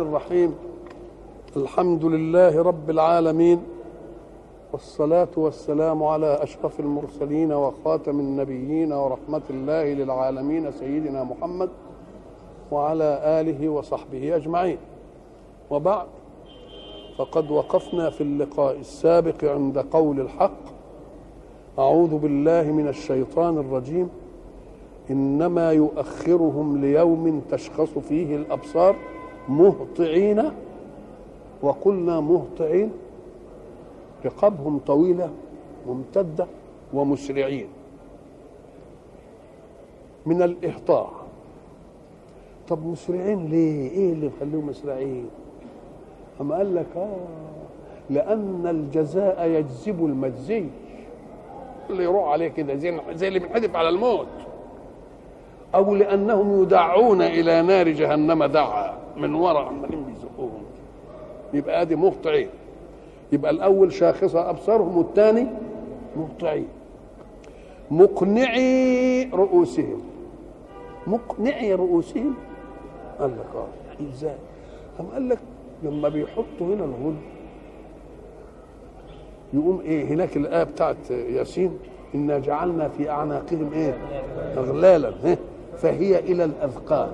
الرحيم. الحمد لله رب العالمين والصلاة والسلام على أشرف المرسلين وخاتم النبيين ورحمة الله للعالمين سيدنا محمد وعلى آله وصحبه أجمعين. وبعد فقد وقفنا في اللقاء السابق عند قول الحق أعوذ بالله من الشيطان الرجيم. إنما يؤخرهم ليوم تشخص فيه الأبصار. مهطعين وقلنا مهطعين رقابهم طويلة ممتدة ومسرعين. من الإهطاع. طب مسرعين ليه؟ إيه اللي يخليهم مسرعين؟ أما قال لك آه لأن الجزاء يجذب المجزي. اللي يروح عليه كده زي زي اللي بينحدف على الموت. أو لأنهم يدعون إلى نار جهنم دعا من وراء عمالين بيزقوهم. يبقى آدي مهطعين. يبقى الأول شاخصه أبصارهم والثاني مهطعين. مقنعي رؤوسهم. مقنعي رؤوسهم؟ قال لك آه إزاي؟ قام قال لك لما بيحطوا هنا الغل يقوم إيه هناك الآية بتاعت ياسين إنا جعلنا في أعناقهم إيه؟ اغلالا فهي إلى الأذقان.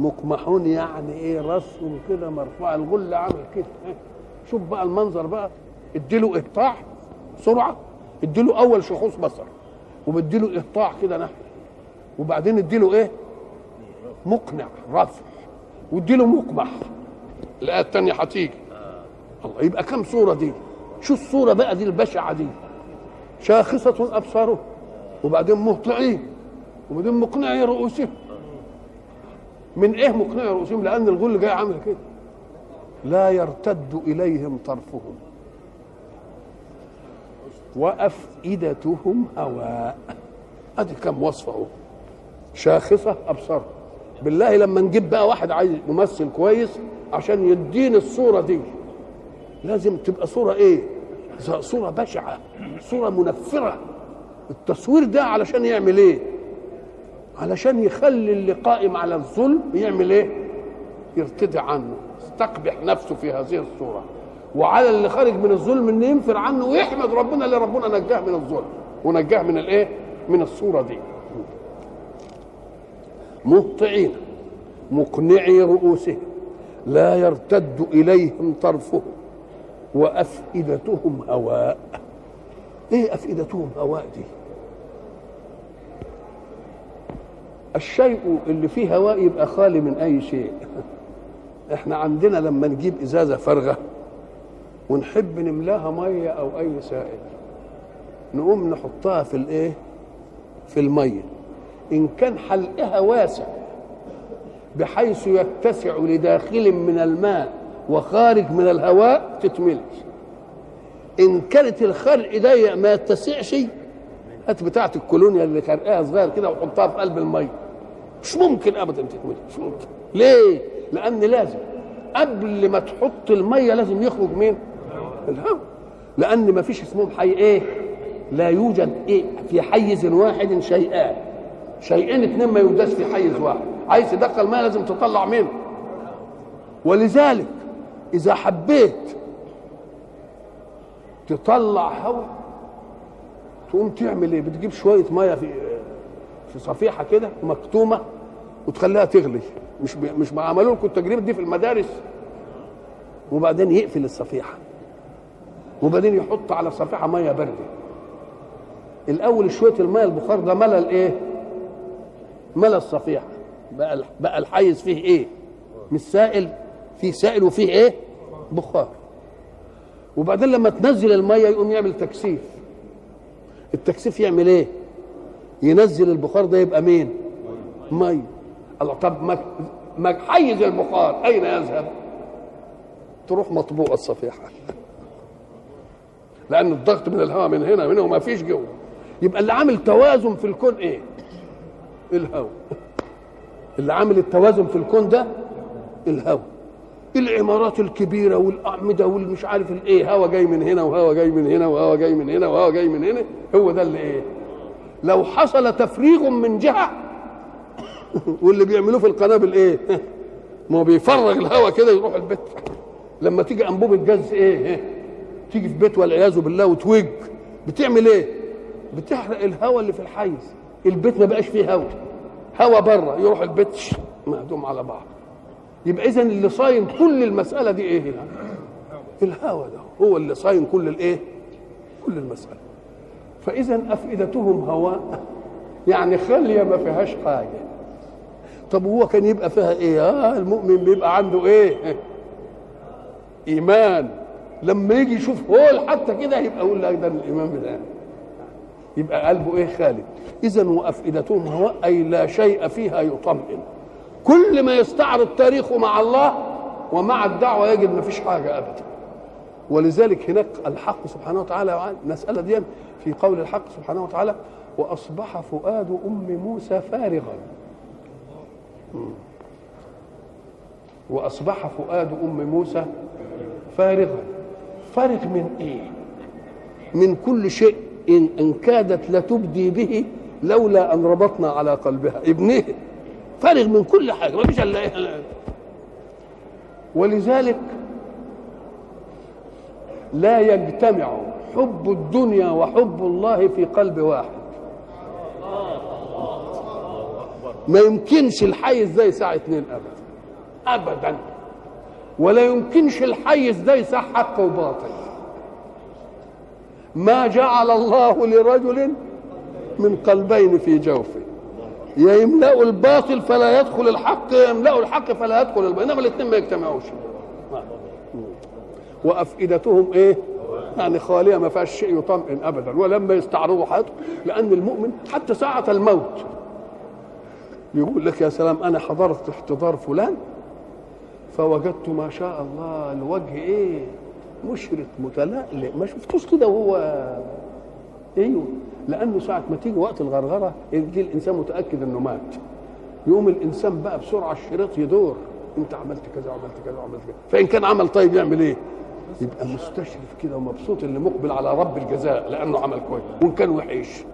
مقمحون يعني إيه راسهم كده مرفوع. الغل عامل كده. شوف بقى المنظر بقى. اديله إقطاع سرعة. اديله أول شخوص بصر. وبديله إقطاع كده نحو وبعدين اديله إيه؟ مقنع رفع. واديله مقمح الايه الثانية هتيجي. الله يبقى كم صورة دي؟ شو الصورة بقى دي البشعة دي؟ شاخصة أبصاره. وبعدين مهطعين. وبعدين مقنعي رؤوسهم من إيه مقنع رؤوسهم لأن الغل جاي عامل كده. لا يرتد إليهم طرفهم. وأفئدتهم هواء. أدي كم وصفه أهو. شاخصة ابصار بالله لما نجيب بقى واحد عايز ممثل كويس عشان يديني الصورة دي. لازم تبقى صورة إيه؟ صورة بشعة. صورة منفرة. التصوير ده علشان يعمل إيه؟ علشان يخلي اللي قائم على الظلم يعمل إيه؟ يرتدي عنه يستقبح نفسه في هذه الصورة. وعلى اللي خارج من الظلم إنه ينفر عنه ويحمد ربنا اللي ربنا نجاه من الظلم ونجاه من الإيه؟ من الصورة دي. مهطعين مقنعي رؤوسهم لا يرتد إليهم طرفهم وأفئدتهم هواء. إيه أفئدتهم هواء دي؟ الشيء اللي فيه هواء يبقى خالي من أي شيء. إحنا عندنا لما نجيب إزازة فارغة ونحب نملاها مية أو أي سائل نقوم نحطها في الإيه؟ في المية. إن كان حلقها واسع بحيث يتسع لداخل من الماء وخارج من الهواء تتملي. إن كانت الخلق ضيق ما يتسعش هات بتاعة الكولونيا اللي خرقها صغير كده وحطها في قلب المية. مش ممكن ابدا تتملي مش ممكن. ليه؟ لأن لازم. قبل ما تحط المية لازم يخرج مين؟ الهواء. لأن ما فيش اسمهم حي إيه؟ لا يوجد إيه؟ في حيز واحد شيئان. شيئين اتنين ما يوجدش في حيز واحد. عايز تدخل مية لازم تطلع منه ولذلك إذا حبيت تطلع هواء تقوم تعمل إيه؟ بتجيب شوية مية في في صفيحة كده مكتومة وتخليها تغلي. مش. مش عملوا لكم التجربة دي في المدارس. وبعدين يقفل الصفيحة. وبعدين يحط على الصفيحه مية بارده الأول شوية المية البخار ده ملى الإيه؟ ملى الصفيحة. بقى بقى الحيز فيه إيه؟ مش سائل. فيه سائل وفيه إيه؟ بخار. وبعدين لما تنزل المية يقوم يعمل تكثيف. التكثيف يعمل إيه؟ ينزل البخار ده يبقى مين؟ مية. الله طب ما حيز البخار أين يذهب؟ تروح مطبوقه الصفيحة. لأن الضغط من الهواء من هنا من هنا وما فيش جوه. يبقى اللي عامل توازن في الكون إيه؟ الهواء. اللي عامل التوازن في الكون ده الهواء. العمارات الكبيرة والأعمدة والمش عارف الايه هوا جاي من هنا وهوا جاي من هنا وهوا جاي من هنا وهوا جاي من هنا هو ده اللي إيه؟ لو حصل تفريغ من جهة واللي بيعملوه في القنابل إيه؟ ما هو بيفرغ الهواء كده يروح البيت. لما تيجي أنبوبة جاز إيه؟ تيجي في بيت والعياذ بالله وتوج. بتعمل إيه؟ بتحرق الهواء اللي في الحيز. البيت ما بقاش فيه هواء هواء بره يروح البيت مهدوم على بعض. يبقى اذا اللي صاين كل المسألة دي إيه هنا الهواء ده هو اللي صاين كل الايه كل المسألة. فاذا أفئدتهم هواء. يعني خاليه ما فيهاش حاجة. طب هو كان يبقى فيها إيه؟ آه المؤمن بيبقى عنده إيه؟ إيمان. لما يجي يشوف هول حتى كده يبقى يقول لك ده الإيمان بتاعه يبقى قلبه إيه؟ خالد اذا وأفئدتهم هواء أي لا شيء فيها يطمئن. كل ما يستعرض تاريخه مع الله ومع الدعوة يجد ما فيش حاجة ابدا. ولذلك هناك الحق سبحانه وتعالى المسألة دي في قول الحق سبحانه وتعالى وأصبح فؤاد أم موسى فارغا. وأصبح فؤاد أم موسى فارغا. فارغ من إيه؟ من كل شيء إن, إن كادت لتبدي به لولا أن ربطنا على قلبها. ابنه فارغ من كل حاجة ما فيش إلا إيه؟ ولذلك لا يجتمع حب الدنيا وحب الله في قلب واحد. ما يمكنش الحيز ده يساع اتنين ابدا. ابدا. ولا يمكنش الحيز ده يساع حق وباطل. ما جعل الله لرجل من قلبين في جوفه. يا يملأ الباطل فلا يدخل الحق يا يملأ الحق فلا يدخل الباطل. إنما الاثنين ما يجتمعوش. وأفئدتهم إيه؟ يعني خالية ما فيهاش شيء يطمئن ابدا. ولما يستعرضوا حياتهم لأن المؤمن حتى ساعة الموت يقول لك يا سلام أنا حضرت احتضار فلان فوجدت ما شاء الله الوجه إيه؟ مشرق متلألئ ما شفتوش كده وهو أيوه. لأنه ساعة ما تيجي وقت الغرغرة يجي الإنسان متأكد إنه مات. يقوم الإنسان بقى بسرعة الشريط يدور أنت عملت كذا وعملت كذا وعملت كذا. فإن كان عمل طيب يعمل إيه؟ يبقى مستشرف كده ومبسوط اللي مقبل على رب الجزاء لأنه عمل كويس. وإن كان وحش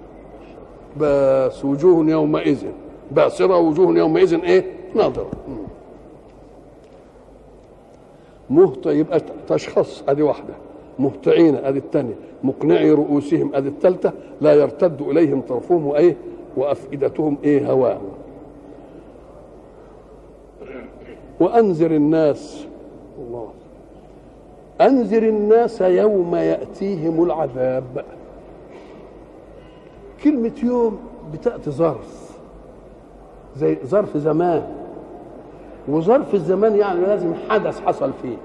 بس وجوه يومئذ. باسره وجوه يومئذ إيه؟ ناظرة. مهط يبقى تشخص أدي واحدة. مهطعين أدي الثانية. مقنعي رؤوسهم أدي الثالثة. لا يرتد إليهم طرفهم وإيه؟ وأفئدتهم إيه؟ هواء وأنذر الناس. الله. أنذر الناس يوم يأتيهم العذاب. كلمة يوم بتأتي ظرف. زي ظرف زمان. وظرف الزمان يعني لازم حدث حصل فيه.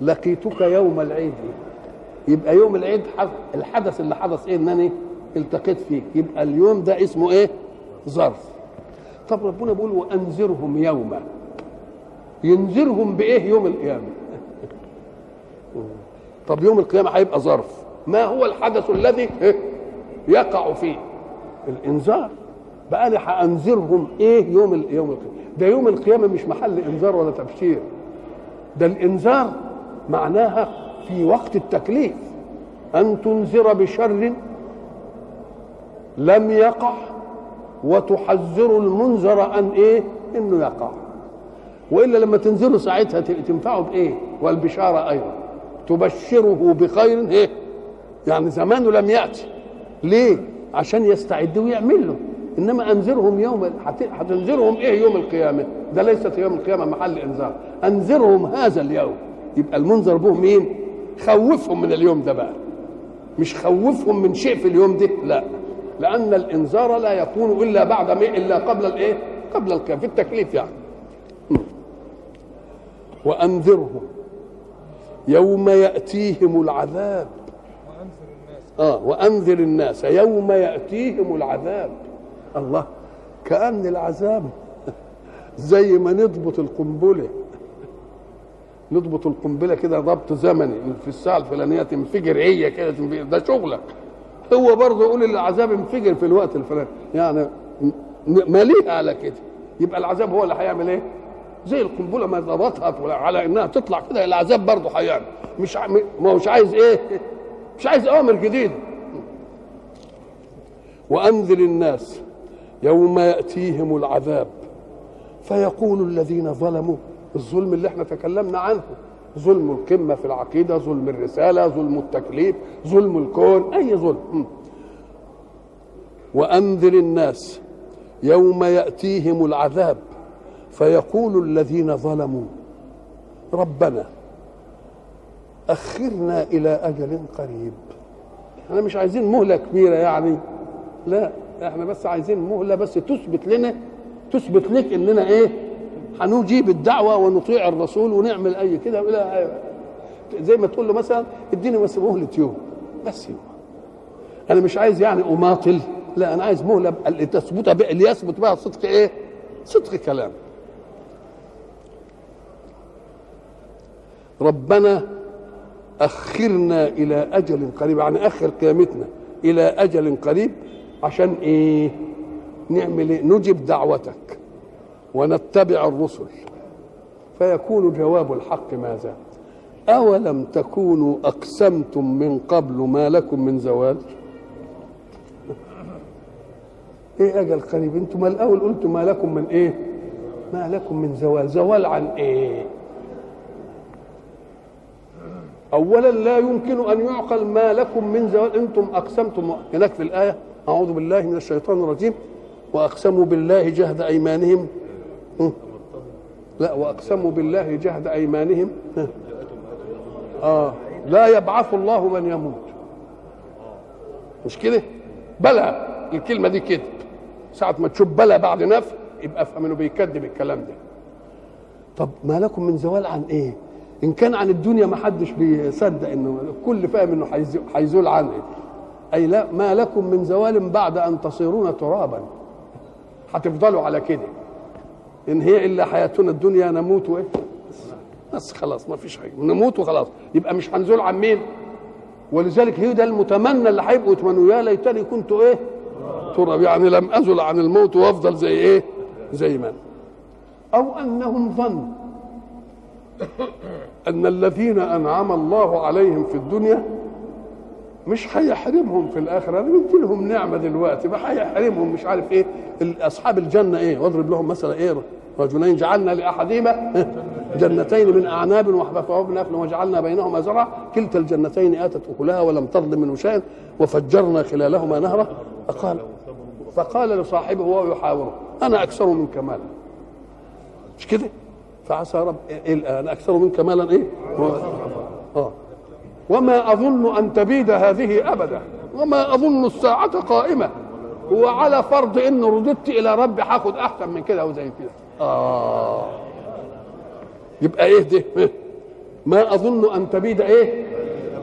لقيتك يوم العيد. يبقى يوم العيد الحدث اللي حدث إيه؟ انني التقيت فيك يبقى اليوم ده اسمه إيه؟ ظرف. طب ربنا بيقول وأنذرهم يوما. ينذرهم بإيه؟ يوم القيامة. طب يوم القيامة هيبقى ظرف. ما هو الحدث الذي يقع فيه؟ الإنذار. بقى أنا هانذرهم إيه يوم. يوم القيامه ده يوم القيامة مش محل إنذار ولا تبشير. ده الإنذار معناها في وقت التكليف. أن تنذر بشر لم يقع وتحذر المنذر أن إيه؟ إنه يقع. وإلا لما تنذره ساعتها تنفعه بإيه؟ والبشارة أيضا. تبشره بخير إيه؟ يعني زمانه لم يأتي. ليه؟ عشان يستعد ويعمل له. إنما أنذرهم يوم هتنذرهم إيه يوم القيامة؟ ده ليست يوم القيامة محل إنذار. أنذرهم هذا اليوم. يبقى المنذر به مين؟ خوفهم من اليوم ده بقى. مش خوفهم من شيء في اليوم ده لا. لأن الإنذار لا يكون إلا بعد ما إلا قبل الإيه؟ قبل القيامة في التكليف يعني. وأنذرهم. يوم يأتيهم العذاب. آه وأنذر الناس. يوم يأتيهم العذاب. الله كأن العذاب زي ما نضبط القنبلة نضبط القنبلة كده ضبط زمني في الساعة الفلانية تنفجر هي كده تنفجر ده شغلك هو برضه يقول العذاب انفجر في الوقت الفلاني يعني ماليه على كده يبقى العذاب هو اللي هيعمل إيه؟ زي القنبلة ما ضبطها على إنها تطلع كده العذاب برضه هيعمل مش. ما هوش عايز إيه؟ مش عايز أوامر جديده وأنذر الناس يوم يأتيهم العذاب. فيقول الذين ظلموا الظلم اللي إحنا تكلمنا عنه. ظلم القمة في العقيدة ظلم الرسالة ظلم التكليف ظلم الكون أي ظلم. وأنذر الناس يوم يأتيهم العذاب. فيقول الذين ظلموا ربنا أخرنا إلى أجل قريب. إحنا مش عايزين مهلة كبيرة يعني. لا. إحنا بس عايزين مهله بس تثبت لنا تثبت لك اننا إيه هنجيب الدعوة ونطيع الرسول ونعمل أي كده إلى زي ما تقول له مثلا اديني بس مهلة يوم. بس يوم. أنا مش عايز يعني أماطل لا أنا عايز مهلة لتثبت بها ليثبت بها صدق إيه؟ صدق كلام. ربنا أخرنا إلى أجل قريب يعني آخر قيامتنا إلى أجل قريب عشان إيه؟ نعمل إيه؟ نجب دعوتك ونتبع الرسل. فيكون جواب الحق ماذا؟ أولم تكونوا أقسمتم من قبل ما لكم من زوال إيه أجل قريب أنتم الأول قلتم ما لكم من إيه؟ ما لكم من زوال زوال عن إيه؟ اولا لا يمكن أن يعقل ما لكم من زوال أنتم أقسمتم. هناك في الآية أعوذ بالله من الشيطان الرجيم. وأقسموا بالله جهد أيمانهم. لا وأقسموا بالله جهد أيمانهم. آه. لا يبعث الله من يموت. مش كده؟ بلى. الكلمة دي كذب. ساعة ما تشوف بلى بعد نفي يبقى افهم إنه بيكذب الكلام ده. طب ما لكم من زوال عن إيه؟ إن كان عن الدنيا ما حدش بيصدق إنه الكل فاهم إنه هيزول عنه أي لا ما لكم من زوال بعد أن تصيرون ترابا. هتفضلوا على كده. إن هي إلا حياتنا الدنيا نموت وإيه؟ بس خلاص ما فيش حاجة. نموت وخلاص. يبقى مش هنزول عن مين؟ ولذلك هي ده المتمنى اللي هيبقوا يتمنوا يا ليتني كنت إيه؟ تراب. يعني لم أزل عن الموت وأفضل زي إيه؟ زي ما أو أنهم ظنوا أن الذين أنعم الله عليهم في الدنيا مش هيحرمهم في الاخره قلت لهم نعمة دلوقتي. ما هيحرمهم مش عارف إيه. أصحاب الجنة إيه؟ واضرب لهم مثلا إيه؟ رجلين جعلنا لأحدهما جنتين من أعناب وحفظناهما نخل وجعلنا بينهما زرعا. كلتا الجنتين آتت أكلها ولم تظلم منه شيئا وفجرنا خلالهما نهرا. فقال فقال لصاحبه وهو يحاوره أنا أكثر منك مالا. مش كده؟ فعسى رب إيه الان أكثر منك مالا إيه؟ وما أظن أن تبيد هذه أبدا. وما أظن الساعة قائمة. وعلى فرض إن رددت إلى ربي هاخد أحسن من كده وزي كده. آه. يبقى إيه ده؟ ما أظن أن تبيد إيه؟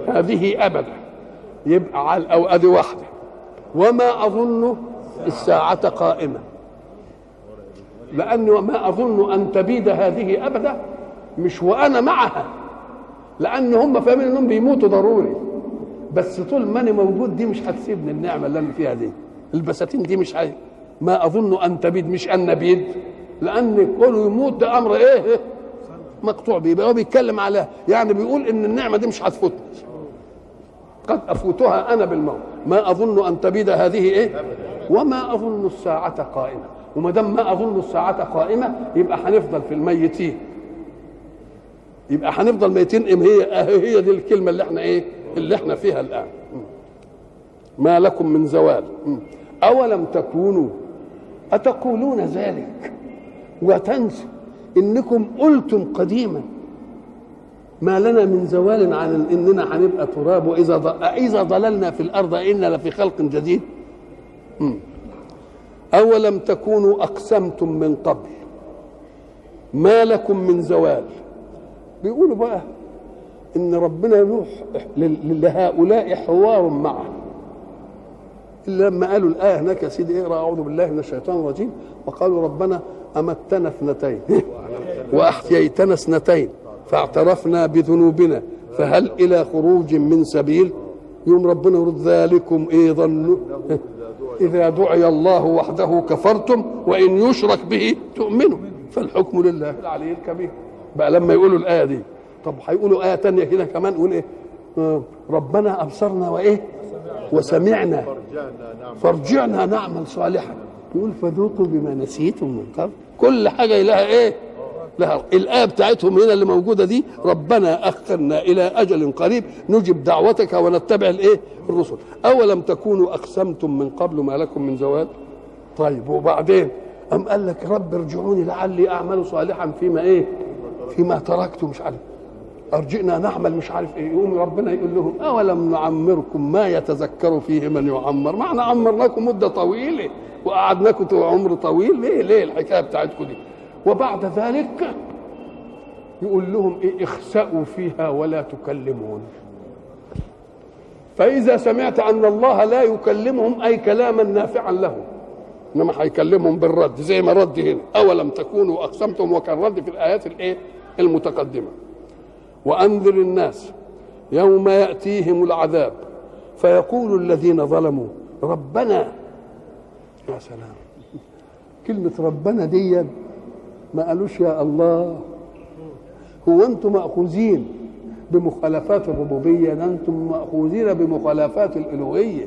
هذه أبدا. يبقى على أو أدي واحدة. وما أظن الساعة قائمة. لأني وما أظن أن تبيد هذه أبدا. مش وأنا معها. لأن هم فاهمين انهم بيموتوا ضروري. بس طول ما أنا موجود دي مش هتسيبني النعمة اللي أنا فيها دي. البساتين دي مش هي. ما أظن أن تبيد مش أن نبيد لأن كونه يموت ده أمر إيه؟ مقطوع بيه. هو بيتكلم على يعني بيقول إن النعمة دي مش هتفوتني. قد أفوتها أنا بالموت. ما أظن أن تبيد هذه إيه؟ وما أظن الساعة قائمة. وما دام ما أظن الساعة قائمة يبقى هنفضل في الميتين. يبقى هنفضل ميتين ام هي هي دي الكلمة اللي إحنا إيه؟ اللي إحنا فيها الآن. ما لكم من زوال. أولم تكونوا؟ أتقولون ذلك؟ وتنسوا إنكم قلتم قديما. ما لنا من زوال عن إننا هنبقى تراب. وإذا إذا ضللنا في الأرض أنا لفي خلق جديد. أولم تكونوا أقسمتم من قبل؟ ما لكم من زوال. بيقولوا بقى إن ربنا يروح لهؤلاء حوار معه. إلا لما قالوا الآية هناك يا سيدي اقرأ أعوذ بالله من الشيطان الرجيم. وقالوا ربنا أمتنا اثنتين وأحييتنا اثنتين فاعترفنا بذنوبنا فهل إلى خروج من سبيل؟ يوم ربنا يرد ذلكم ظنوا إذا دعي الله وحده كفرتم وإن يشرك به تؤمنوا فالحكم لله. العلي الكبير بقى لما يقولوا الآية دي. طب هيقولوا آية تانية كده كمان يقول إيه؟ آه ربنا أبصرنا وإيه؟ وسمعنا. فارجعنا نعمل صالحا. يقول فذوقوا بما نسيتم من قبل كل حاجة لها إيه؟ لها الآية بتاعتهم هنا اللي موجودة دي. ربنا أخرنا إلى أجل قريب. نجب دعوتك ونتبع الإيه؟ الرسل. أولم تكونوا أقسمتم من قبل ما لكم من زوال؟ طيب وبعدين؟ أم قال لك رب ارجعوني لعلي أعمل صالحا فيما إيه؟ فيما تركت مش عارف. أرجئنا نعمل مش عارف إيه. يقوم ربنا يقول لهم أولم نعمركم ما يتذكر فيه من يعمر؟ إحنا عمرناكم مدة طويلة وقعدناكم عمر طويل. ليه؟ ليه الحكاية بتاعتكم دي؟ وبعد ذلك يقول لهم إيه؟ اخسأوا فيها ولا تكلمون. فإذا سمعت أن الله لا يكلمهم أي كلاما نافعا لهم إنما هيكلمهم بالرد زي ما رد هنا. أولم تكونوا أقسمتم وكان رد في الآيات الإيه؟ المتقدمة. وأنذر الناس يوم يأتيهم العذاب فيقول الذين ظلموا ربنا يا سلام. كلمة ربنا دي ما قالوش يا الله هو أنتم مأخوذين بمخالفات الربوبية ده أنتم مأخوذين بمخالفات الألوهية.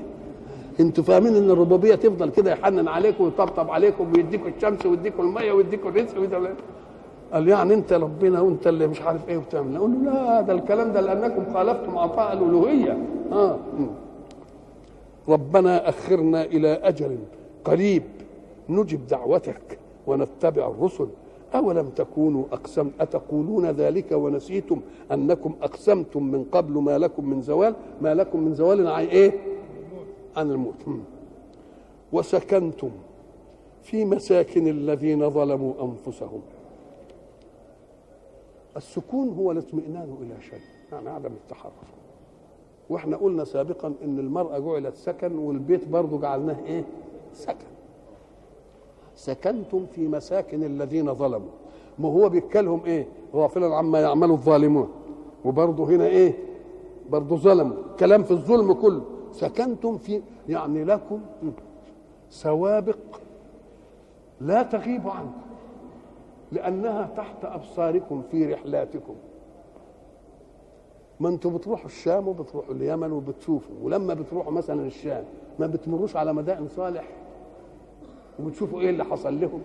أنتوا فاهمين إن الربوبية تفضل كده يحنن عليكم ويطبطب عليكم ويديكم الشمس ويديكم المية ويديكم الرزق ويديكم قال يعني انت ربنا وانت اللي مش عارف إيه وبتعمل نقول له لا ده الكلام ده لأنكم خالفتم عطاء الألوهية. آه. ربنا أخرنا إلى أجل قريب. نجب دعوتك ونتبع الرسل. أولم تكونوا أقسم أتقولون ذلك ونسيتم أنكم أقسمتم من قبل ما لكم من زوال ما لكم من زوال عن إيه؟ عن الموت. وسكنتم في مساكن الذين ظلموا أنفسهم. السكون هو الاطمئنان إلى شيء. يعني عدم التحرك. وإحنا قلنا سابقا إن المرأة جعلت سكن والبيت برضه جعلناه إيه؟ سكن. سكنتم في مساكن الذين ظلموا. ما هو بيتكلم إيه؟ غافلا عما يعمل الظالمون. وبرضه هنا إيه؟ برضه ظلموا كلام في الظلم كله. سكنتم في يعني لكم سوابق لا تغيب عنكم. لأنها تحت أبصاركم في رحلاتكم. ما أنتوا بتروحوا الشام وبتروحوا اليمن وبتشوفوا ولما بتروحوا مثلا الشام ما بتمروش على مدائن صالح وبتشوفوا إيه اللي حصل لهم.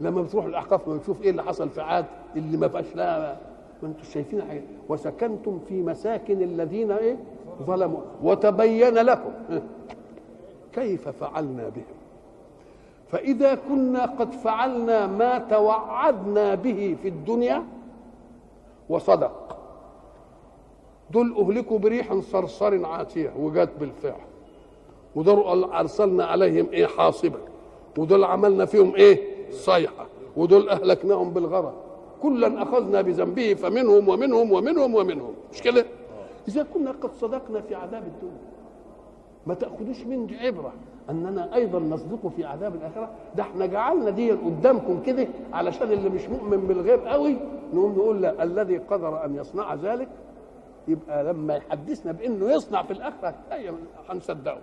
لما بتروحوا الأحقاف ما بتشوف إيه اللي حصل في عاد اللي ما بقاش لها ما أنتوا شايفين حاجة وسكنتم في مساكن الذين إيه؟ ظلموا. وتبين لكم. كيف فعلنا بهم؟ فإذا كنا قد فعلنا ما توعدنا به في الدنيا وصدق. دول أهلكوا بريح صرصر عاتية وجات بالفعل. ودول أرسلنا عليهم إيه حاصبا ودول عملنا فيهم إيه؟ صيحة. ودول أهلكناهم بالغرق كلا أخذنا بذنبه فمنهم ومنهم ومنهم ومنهم. مش كده؟ إذا كنا قد صدقنا في عذاب الدنيا. ما تأخذوش من عبرة. أننا أيضا نصدق في عذاب الآخرة. ده إحنا جعلنا دي قدامكم كده علشان اللي مش مؤمن بالغيب قوي نقوم نقول لا الذي قدر أن يصنع ذلك يبقى لما يحدثنا بإنه يصنع في الآخرة هنصدقه.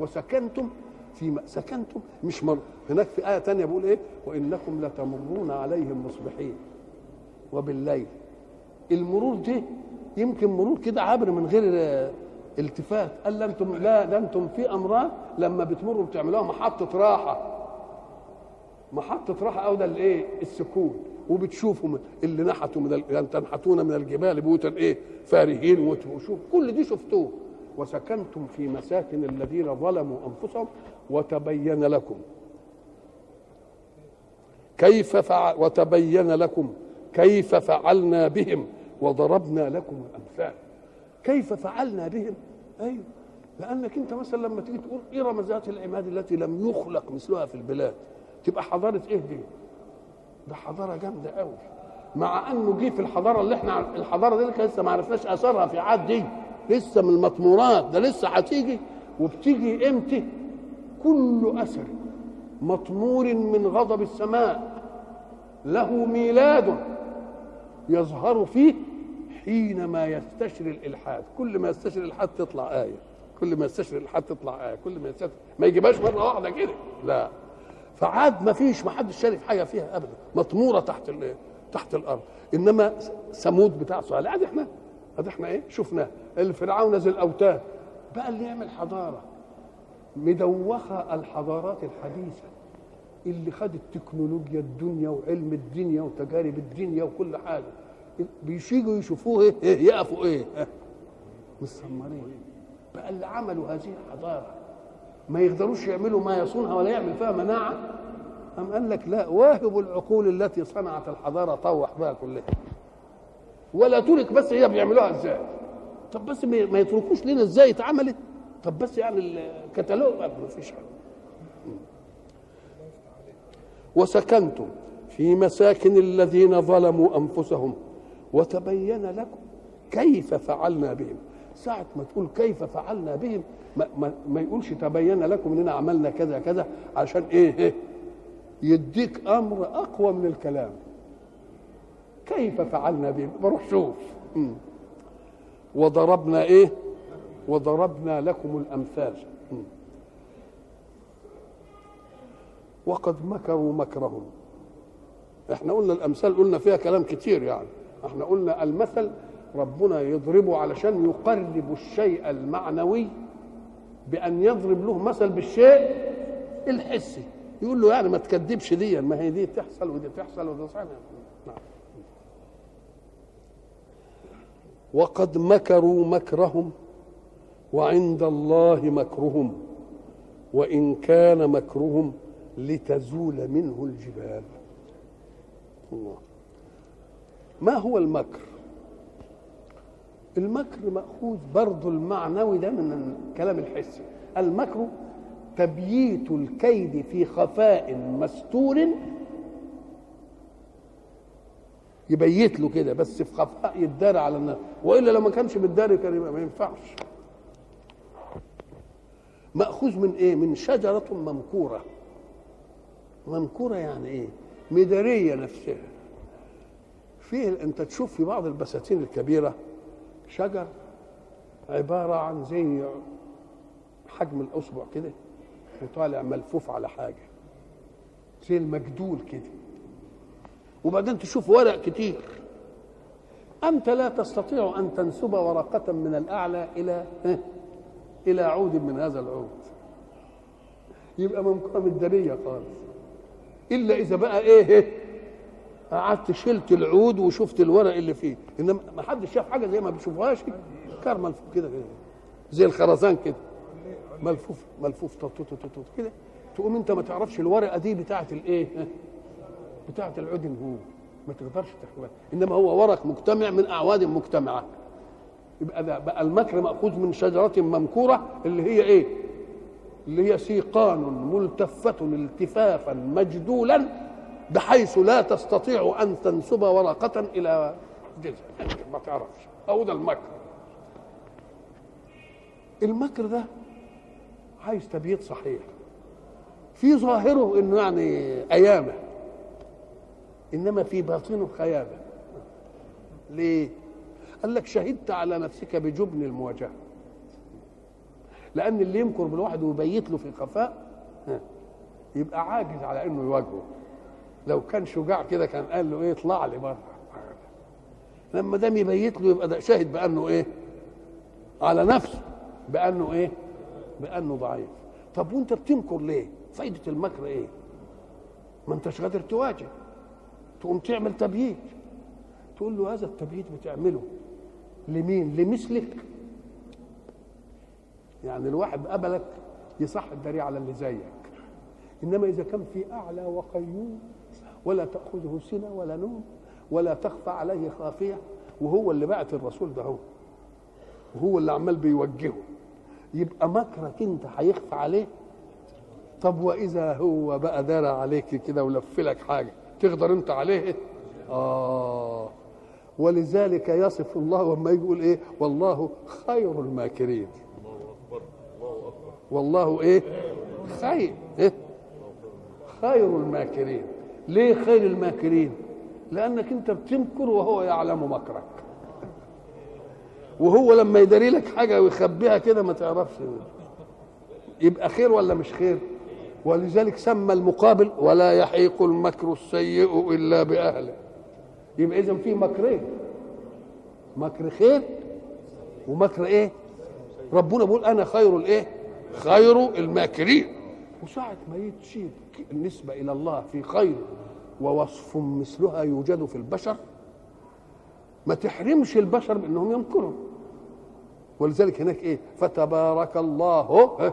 وسكنتم في سكنتم مش مر هناك في آية تانية بيقول إيه؟ وإنكم لتمرون عليهم مصبحين. وبالليل. المرور دي يمكن مرور كده عبر من غير التفات. قال لا أنتم لا ده أنتم في امراض لما بتمروا بتعملوها محطة راحة. محطة راحة أو ده الإيه؟ السكون. وبتشوفوا اللي نحتوا من يعني تنحتون من الجبال بيوتا إيه؟ فارهين وشوف. كل دي شفتوه. وسكنتم في مساكن الذين ظلموا أنفسهم وتبين لكم. كيف فعل وتبين لكم كيف فعلنا بهم وضربنا لكم الأمثال. كيف فعلنا بهم؟ أيوه. لأنك أنت مثلا لما تيجي تقول ارم ذات العماد التي لم يخلق مثلها في البلاد؟ تبقى حضارة إيه دي؟ ده حضارة جامدة قوي مع انه جه في الحضارة اللي إحنا الحضارة دي لسه ما عرفناش أثرها في عاد دي. لسه من المطمورات. ده لسه هتيجي وبتيجي إمتى؟ كل أثر مطمور من غضب السماء. له ميلاد يظهر فيه حينما يستشري الإلحاد كل ما يستشري الإلحاد تطلع آية. كل ما يستشري الإلحاد تطلع آية. كل ما يستشري ما يجيبهاش مرة واحدة كده. لا. فعاد ما فيش ما حدش شارف حاجة فيها ابدا. مطمورة تحت تحت الأرض. إنما ثمود بتاع صالح أدي إحنا أدي إحنا إيه؟ شفناه الفرعون ذي الأوتاد. بقى اللي يعمل حضارة. مدوخة الحضارات الحديثة. اللي خد التكنولوجيا الدنيا وعلم الدنيا وتجارب الدنيا وكل حاجة. بيشيجوا يشوفوه إيه, إيه يقفوا إيه؟ مسمرين بقى اللي عملوا هذه الحضاره ما يقدروش يعملوا ما يصونها ولا يعمل فيها مناعة؟ أم قال لك لا واهبوا العقول التي صنعت الحضارة طوح بها كلها. ولا ترك بس هي بيعملوها إزاي؟ طب بس ما يتركوش لنا إزاي اتعملت؟ طب بس يعني الكتالوج ما فيش حاجة. وسكنتم في مساكن الذين ظلموا أنفسهم. وتبين لكم كيف فعلنا بهم. ساعة ما تقول كيف فعلنا بهم ما, ما, ما يقولش تبين لكم إننا عملنا كذا كذا عشان إيه, إيه يديك أمر أقوى من الكلام. كيف فعلنا بهم؟ بروح شوف. وضربنا إيه؟ وضربنا لكم الأمثال. وقد مكروا مكرهم. إحنا قلنا الأمثال قلنا فيها كلام كتير يعني. إحنا قلنا المثل ربنا يضربه علشان يقرب الشيء المعنوي بأن يضرب له مثل بالشيء الحسي. يقول له يعني ما تكذبش دي ما هي دي تحصل ودي تحصل ودي تحصل نعم. وقد مكروا مكرهم وعند الله مكرهم وإن كان مكرهم لتزول منه الجبال. الله. ما هو المكر؟ المكر مأخوذ برضو المعنوي ده من الكلام الحسي. المكر تبييت الكيد في خفاء مستور. يبيت له كده بس في خفاء يدار على الناس وإلا لو ما كانش بالدار كان ما ينفعش. مأخوذ من إيه؟ من شجرة ممكورة. ممكورة يعني إيه؟ مداريه نفسها. فيه أنت تشوف في بعض البساتين الكبيرة شجر عبارة عن زي حجم الأصبع كده وطالع ملفوف على حاجة. زي المجدول كده. وبعدين تشوف ورق كتير. أنت لا تستطيع أن تنسب ورقة من الأعلى إلى إلى عود من هذا العود. يبقى ممكن الدنيا خالص. إلا إذا بقى إيه قعدت شلت العود وشفت الورق اللي فيه. إنما ما حدش شاف حاجة زي ما بيشوفوهاش. كار ملفوف كده كده. زي الخرزان كده. ملفوف ملفوف كده. تقوم أنت ما تعرفش الورقة دي بتاعت الإيه؟ بتاعت العدن هو ما تقدرش تحكمها. إنما هو ورق مجتمع من أعواد مجتمعة. يبقى ده بقى المكر مأخوذ من شجرة ممكورة اللي هي إيه؟ اللي هي سيقان ملتفة التفافا مجدولا بحيث لا تستطيع أن تنسب ورقة إلى جزء ما تعرفش. أو ده المكر. المكر ده عايز تبييت صحيح. في ظاهره إنه يعني أيامه. إنما في باطنه خيابه ليه؟ قال لك شهدت على نفسك بجبن المواجهة. لأن اللي يمكر بالواحد ويبيت له في خفاء يبقى عاجز على إنه يواجهه. لو كان شجاع كده كان قال له إيه اطلع لي بره. لما دام يبيت له يبقى ده شاهد بأنه إيه؟ على نفسه بأنه إيه؟ بأنه ضعيف. طب وأنت بتمكر ليه؟ فايدة المكر إيه؟ ما أنتش قادر تواجه. تقوم تعمل تبييت. تقول له هذا التبييت بتعمله لمين؟ لمثلك. يعني الواحد قبلك يصح الدري على اللي زيك. إنما إذا كان في أعلى وقيوم ولا تأخذه سنة ولا نوم ولا تخفى عليه خافية وهو اللي بعت الرسول ده هو. وهو اللي عمال بيوجهه. يبقى مكرك انت هيخفى عليه؟ طب وإذا هو بقى دار عليك كده ولف لك حاجة تقدر انت عليه؟ آه. ولذلك يصف الله لما يقول إيه؟ والله خير الماكرين. والله إيه؟ خير. إيه؟ خير الماكرين. ليه خير الماكرين لأنك أنت بتمكر وهو يعلم مكرك. وهو لما يداري لك حاجة ويخبيها كده ما تعرفش. يبقى خير ولا مش خير؟ ولذلك سمى المقابل ولا يحيق المكر السيء إلا بأهله. يبقى اذا في مكرين مكر خير ومكر إيه؟ ربنا بيقول أنا خير الإيه؟ خير الماكرين. وساعة ما يتشيب. النسبة إلى الله في خير ووصف مثلها يوجد في البشر ما تحرمش البشر بأنهم ينكروا. ولذلك هناك إيه؟ فتبارك الله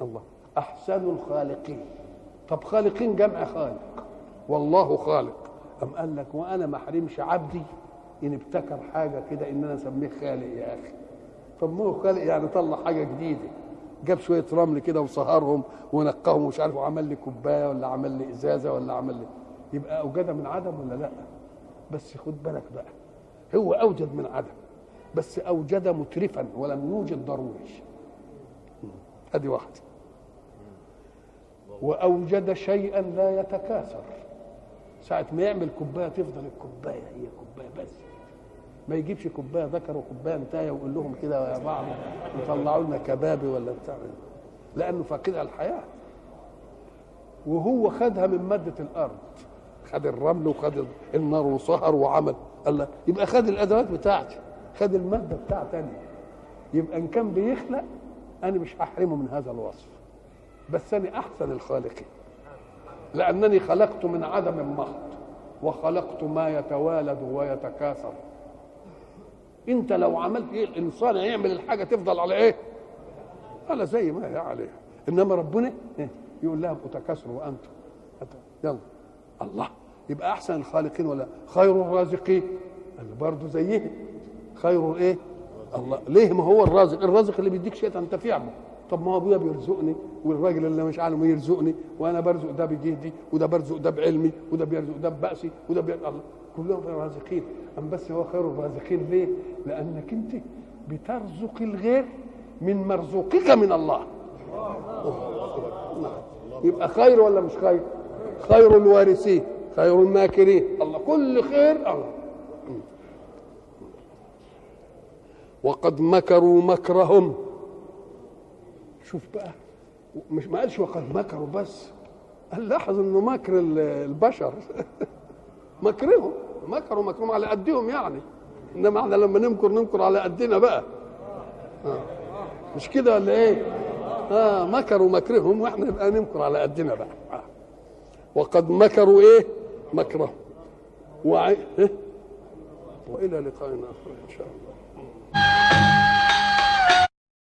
الله. أحسن الخالقين. طب خالقين جمع خالق. والله خالق. أم قال لك وأنا ما أحرمش عبدي؟ إن ابتكر حاجة كده إن أنا أسميه خالق يا أخي. طب ما هو خالق يعني طلع حاجة جديدة. جاب شوية رمل كده وصهرهم ونقاهم ومش عارف وعمل لي كوباية ولا عمل لي إزازة ولا عمل لي يبقى اوجد من عدم ولا لأ؟ بس خد بالك بقى هو أوجد من عدم بس أوجد مترفا ولم يوجد ضروري أدي واحدة. وأوجد شيئا لا يتكاثر. ساعة ما يعمل كوباية تفضل الكوباية هي كوباية بس. ما يجيبش كوباية ذكر وكوبايه انتايه ويقول لهم كده يا بعض يطلعوا لنا كبابي ولا بتاع. لأنه فاقدها الحياة. وهو خدها من مادة الأرض. خد الرمل وخد النار وصهر وعمل. قال يبقى خد الأدوات بتاعتي. خد المادة بتاعتي يبقى إن كان بيخلق أنا مش هحرمه من هذا الوصف. بس أنا أحسن الخالقين. لأنني خلقت من عدم محض وخلقت ما يتوالد ويتكاثر. انت لو عملت إيه الانسان هيعمل الحاجة تفضل على إيه؟ على زي ما هي عليها انما ربنا إيه؟ يقول لها تكاثروا وأنتم. يلا. الله. يبقى احسن الخالقين ولا خير الرازقين؟ قال برضه زيه خير إيه؟ الله. ليه؟ ما هو الرازق. الرازق اللي بيديك شيء تنتفع به طب ما هو أبويا بيرزقني والراجل اللي مش عالم يرزقني وأنا برزق ده بجهدي وده برزق ده بعلمي وده بيرزق ده ببأسي وده بيرزق الله. كلهم رازقين أم بس هو خير الرازقين ليه؟ لأنك أنت بترزق الغير من مرزوقك من الله. يبقى خير ولا مش خير؟ خير الوارثين خير الماكرين الله كل خير. الله. وقد مكروا مكرهم. شوف بقى مش ما قالش وقد مكروا بس قال لاحظ إنه مكر البشر. مكرهم مكروا مكرهم على قدهم يعني. إنما إحنا لما نمكر نمكر على قدنا بقى. آه. مش كده ولا إيه؟ آه مكروا مكرهم وإحنا نبقى نمكر على قدنا بقى. آه. وقد مكروا إيه؟ مكرهم. وعي... إيه؟ وإلى لقاء آخر إن شاء الله.